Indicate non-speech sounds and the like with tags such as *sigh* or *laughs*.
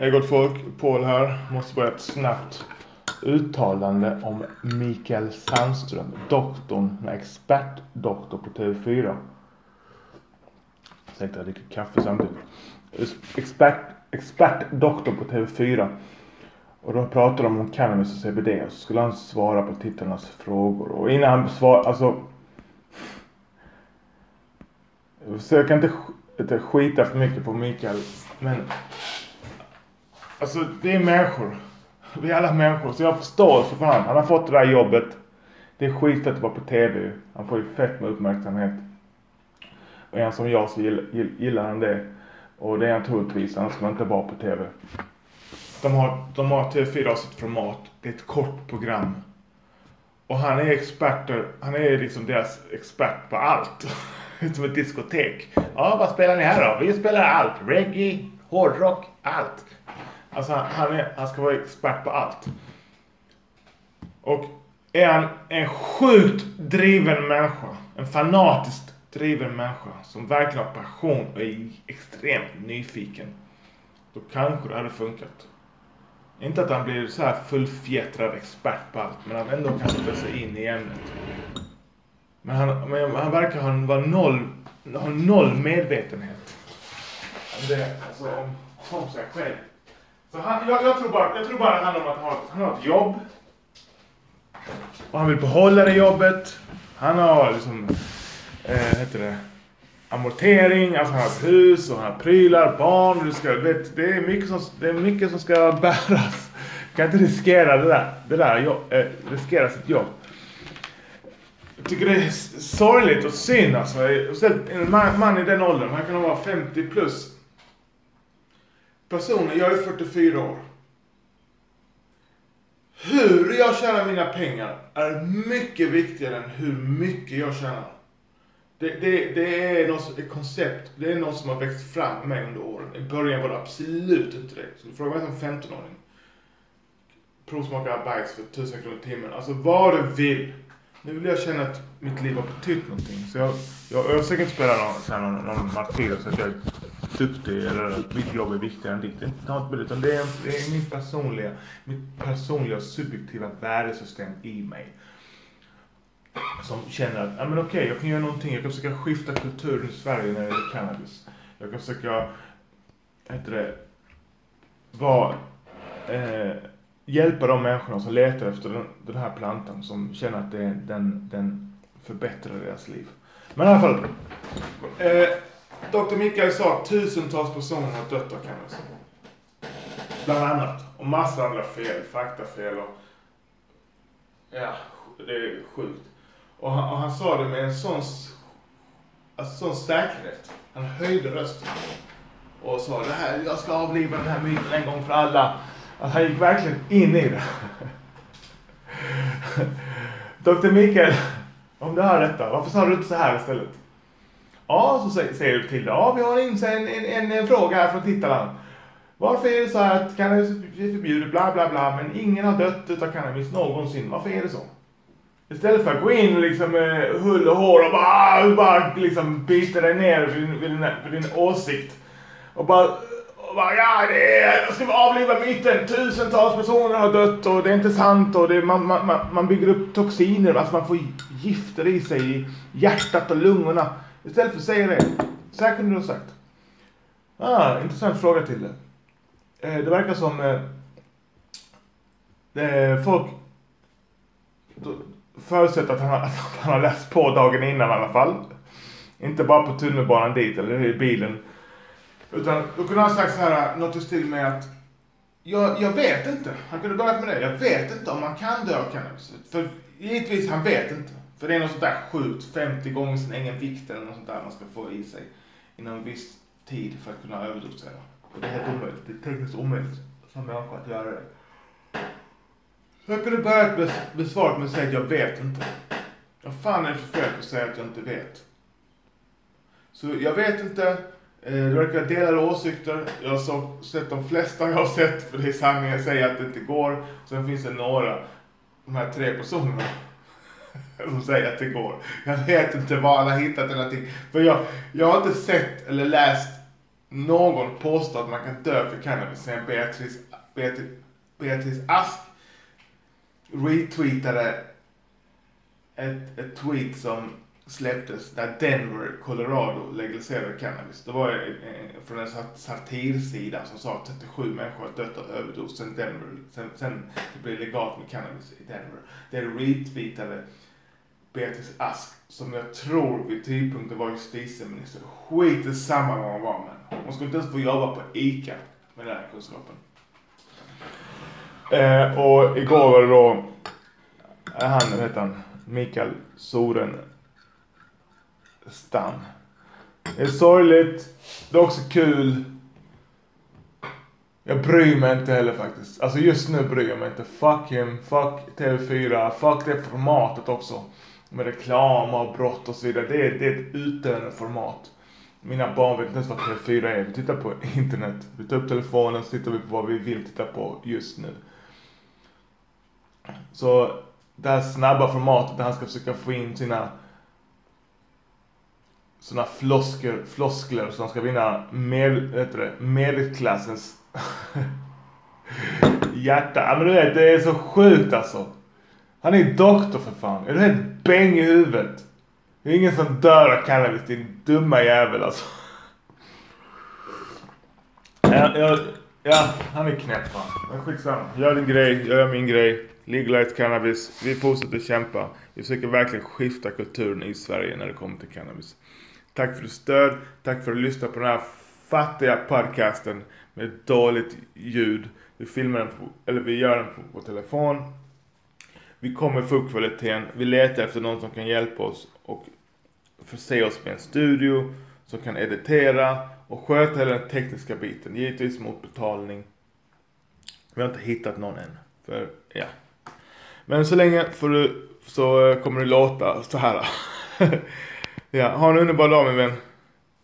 Hej gott folk, Paul här. Måste bara ett snabbt uttalande om Mikael Sandström, doktorn med expertdoktor på TV4. Ursäkta, jag dricker kaffe samtidigt. Expert, expertdoktor på TV4. Och då pratade de om cannabis och CBD och så skulle han svara på tittarnas frågor. Och innan han svarar, alltså. Jag försöker inte, inte skita för mycket på Mikael, men Alltså det är människor. Vi är alla människor. Så jag förstår för fan. Han har fått det där jobbet. Det är skitfett att vara på TV. Han får ju fett med uppmärksamhet. Och en som jag så gillar, gillar han det. Och det är han troligtvis. Annars skulle han inte vara på TV. De har, de har TV4 har sitt format. Det är ett kort program. Och han är experter. Han är liksom deras expert på allt. *laughs* Som ett diskotek. Ja, vad spelar ni här då? Vi spelar allt. Reggae, hårdrock, allt. Alltså han, är, han ska vara expert på allt. Och är han en sjukt driven människa, en fanatiskt driven människa som verkligen har passion och är extremt nyfiken. Då kanske det hade funkat. Inte att han blir så här fullfjättrad expert på allt, men han ändå kan sätta sig in i ämnet. Men han, men han verkar ha, noll, ha noll medvetenhet. Om det, alltså om, om sig själv. Så han, jag, jag, tror bara, jag tror bara det handlar om att han har, han har ett jobb. Och han vill behålla det jobbet. Han har liksom, eh, heter det, amortering, alltså han har ett hus och han har prylar, barn. Du ska, vet, det, är mycket som, det är mycket som ska *laughs* bäras. Kan inte riskera det där, det där jobb, eh, riskera sitt jobb. Jag tycker det är sorgligt och synd alltså. En man, man i den åldern, han kan vara 50 plus personen, jag är 44 år. Hur jag tjänar mina pengar är mycket viktigare än hur mycket jag tjänar. Det, det, det är något, ett koncept, det är något som har växt fram med mig under åren. I början var det absolut inte det. Så du frågar mig som 15-åring. Provsmaka bajs för 1000 kronor i timmen. Alltså vad du vill. Nu vill jag känna att mitt liv har betytt någonting. Så jag, jag, jag försöker inte spela någon, någon, någon martyr så att jag duktig eller att mitt jobb är viktigare än ditt. Det är inte något utan det är, det är min personliga, mitt personliga subjektiva värdesystem i mig. Som känner att, ja men okej, okay, jag kan göra någonting. Jag kan försöka skifta kulturen i Sverige när det gäller cannabis. Jag kan försöka, heter det, vara, eh, hjälpa de människorna som letar efter den, den här plantan. Som känner att det, den, den förbättrar deras liv. Men i alla fall. Eh, Dr. Mikael sa att tusentals personer har dött av cancer. Bland annat. Och massa andra fel, faktafel och... Ja, det är sjukt. Och han, och han sa det med en sån, alltså, sån säkerhet. Han höjde rösten. Och sa det här, jag ska avliva den här myten en gång för alla. Att han gick verkligen in i det. *laughs* Dr. Mikael, om du hör detta, varför sa du inte så här istället? Ja, så säger du till det. Ja, vi har en, en, en, en fråga här från tittarna. Varför är det så här att cannabis är förbjudet, bla bla bla, men ingen har dött utav cannabis någonsin. Varför är det så? Istället för att gå in liksom med hull och hår och bara, ah, bara liksom bita dig ner vid, vid, din, vid din åsikt. Och bara, och bara ja, det är, jag ska avliva myten. Tusentals personer har dött och det är inte sant och det, man, man, man bygger upp toxiner, alltså man får gifter i sig i hjärtat och lungorna. Istället för att säga det. Så här kunde du ha sagt. Ah, intressant fråga till det. Eh, det verkar som eh, det folk förutsätter att han, har, *laughs* att han har läst på dagen innan i alla fall. Inte bara på tunnelbanan dit eller i bilen. Utan då kunde han sagt så här, något i stil med att jag, jag vet inte. Han kunde börjat med det. Jag vet inte om man kan dö av cannabis. För givetvis, han vet inte. För det är något sånt där sjukt, 50 gånger sin egen vikt eller något sånt där man ska få i sig inom en viss tid för att kunna överdosera. Och det är helt omöjligt. Det är tekniskt omöjligt som människa att göra det. Så jag kunde börja besvara svaret med att säga att jag vet inte. Vad fan är det för fel på att säga att jag inte vet? Så jag vet inte. Eh, det verkar delade åsikter. Jag har sett de flesta jag har sett, för det är sanningen jag säger att det inte går. Sen finns det några, de här tre personerna som säger att det går. Jag vet inte var han har hittat det någonting. För jag, jag har inte sett eller läst någon påstå att man kan dö för cannabis sen Beatrice, Beatrice, Beatrice Ask retweetade ett, ett tweet som släpptes där Denver, Colorado legaliserade cannabis. Det var eh, från en satirsida som sa att 37 människor har dött av överdos sen Denver, sen, sen det blev legalt med cannabis i Denver. Det retweetade Beatrice Ask som jag tror vid tidpunkten var justitieminister. Skit i samma vad hon var med. Hon skulle inte ens få jobba på ICA med den här kunskapen. Eh, och igår var det då, eh, han, vad heter han, Mikael Soren Stam. Det är sorgligt, det är också kul. Jag bryr mig inte heller faktiskt. Alltså just nu bryr jag mig inte. Fuck him, fuck TV4, fuck det formatet också. Med reklam och brott och så vidare. Det är, det är ett utdöende format. Mina barn vet inte ens vad TV4 är. Vi tittar på internet. Vi tar upp telefonen så tittar vi på vad vi vill titta på just nu. Så det här snabba formatet där han ska försöka få in sina sådana flosker, floskler som ska vinna med, det, medelklassens *laughs* hjärta. Ja, men du vet, det är så sjukt alltså. Han är doktor för fan. Är du helt bäng i huvudet? Det är ingen som dör av cannabis, din dumma jävel alltså. Ja, ja, ja han är knäpp fan. Men skitsamma. Gör din grej, jag gör min grej. Legalize cannabis. Vi fortsätter kämpa. Vi försöker verkligen skifta kulturen i Sverige när det kommer till cannabis. Tack för ditt stöd. Tack för att du lyssnade på den här fattiga podcasten med dåligt ljud. Vi filmar den på, eller vi gör den på, vår telefon. Vi kommer få upp kvaliteten. Vi letar efter någon som kan hjälpa oss och förse oss med en studio som kan editera och sköta hela den tekniska biten. Givetvis mot betalning. Vi har inte hittat någon än. För, ja. Men så länge får du, så kommer det låta så här. *laughs* ja, ha en underbar dag min vän.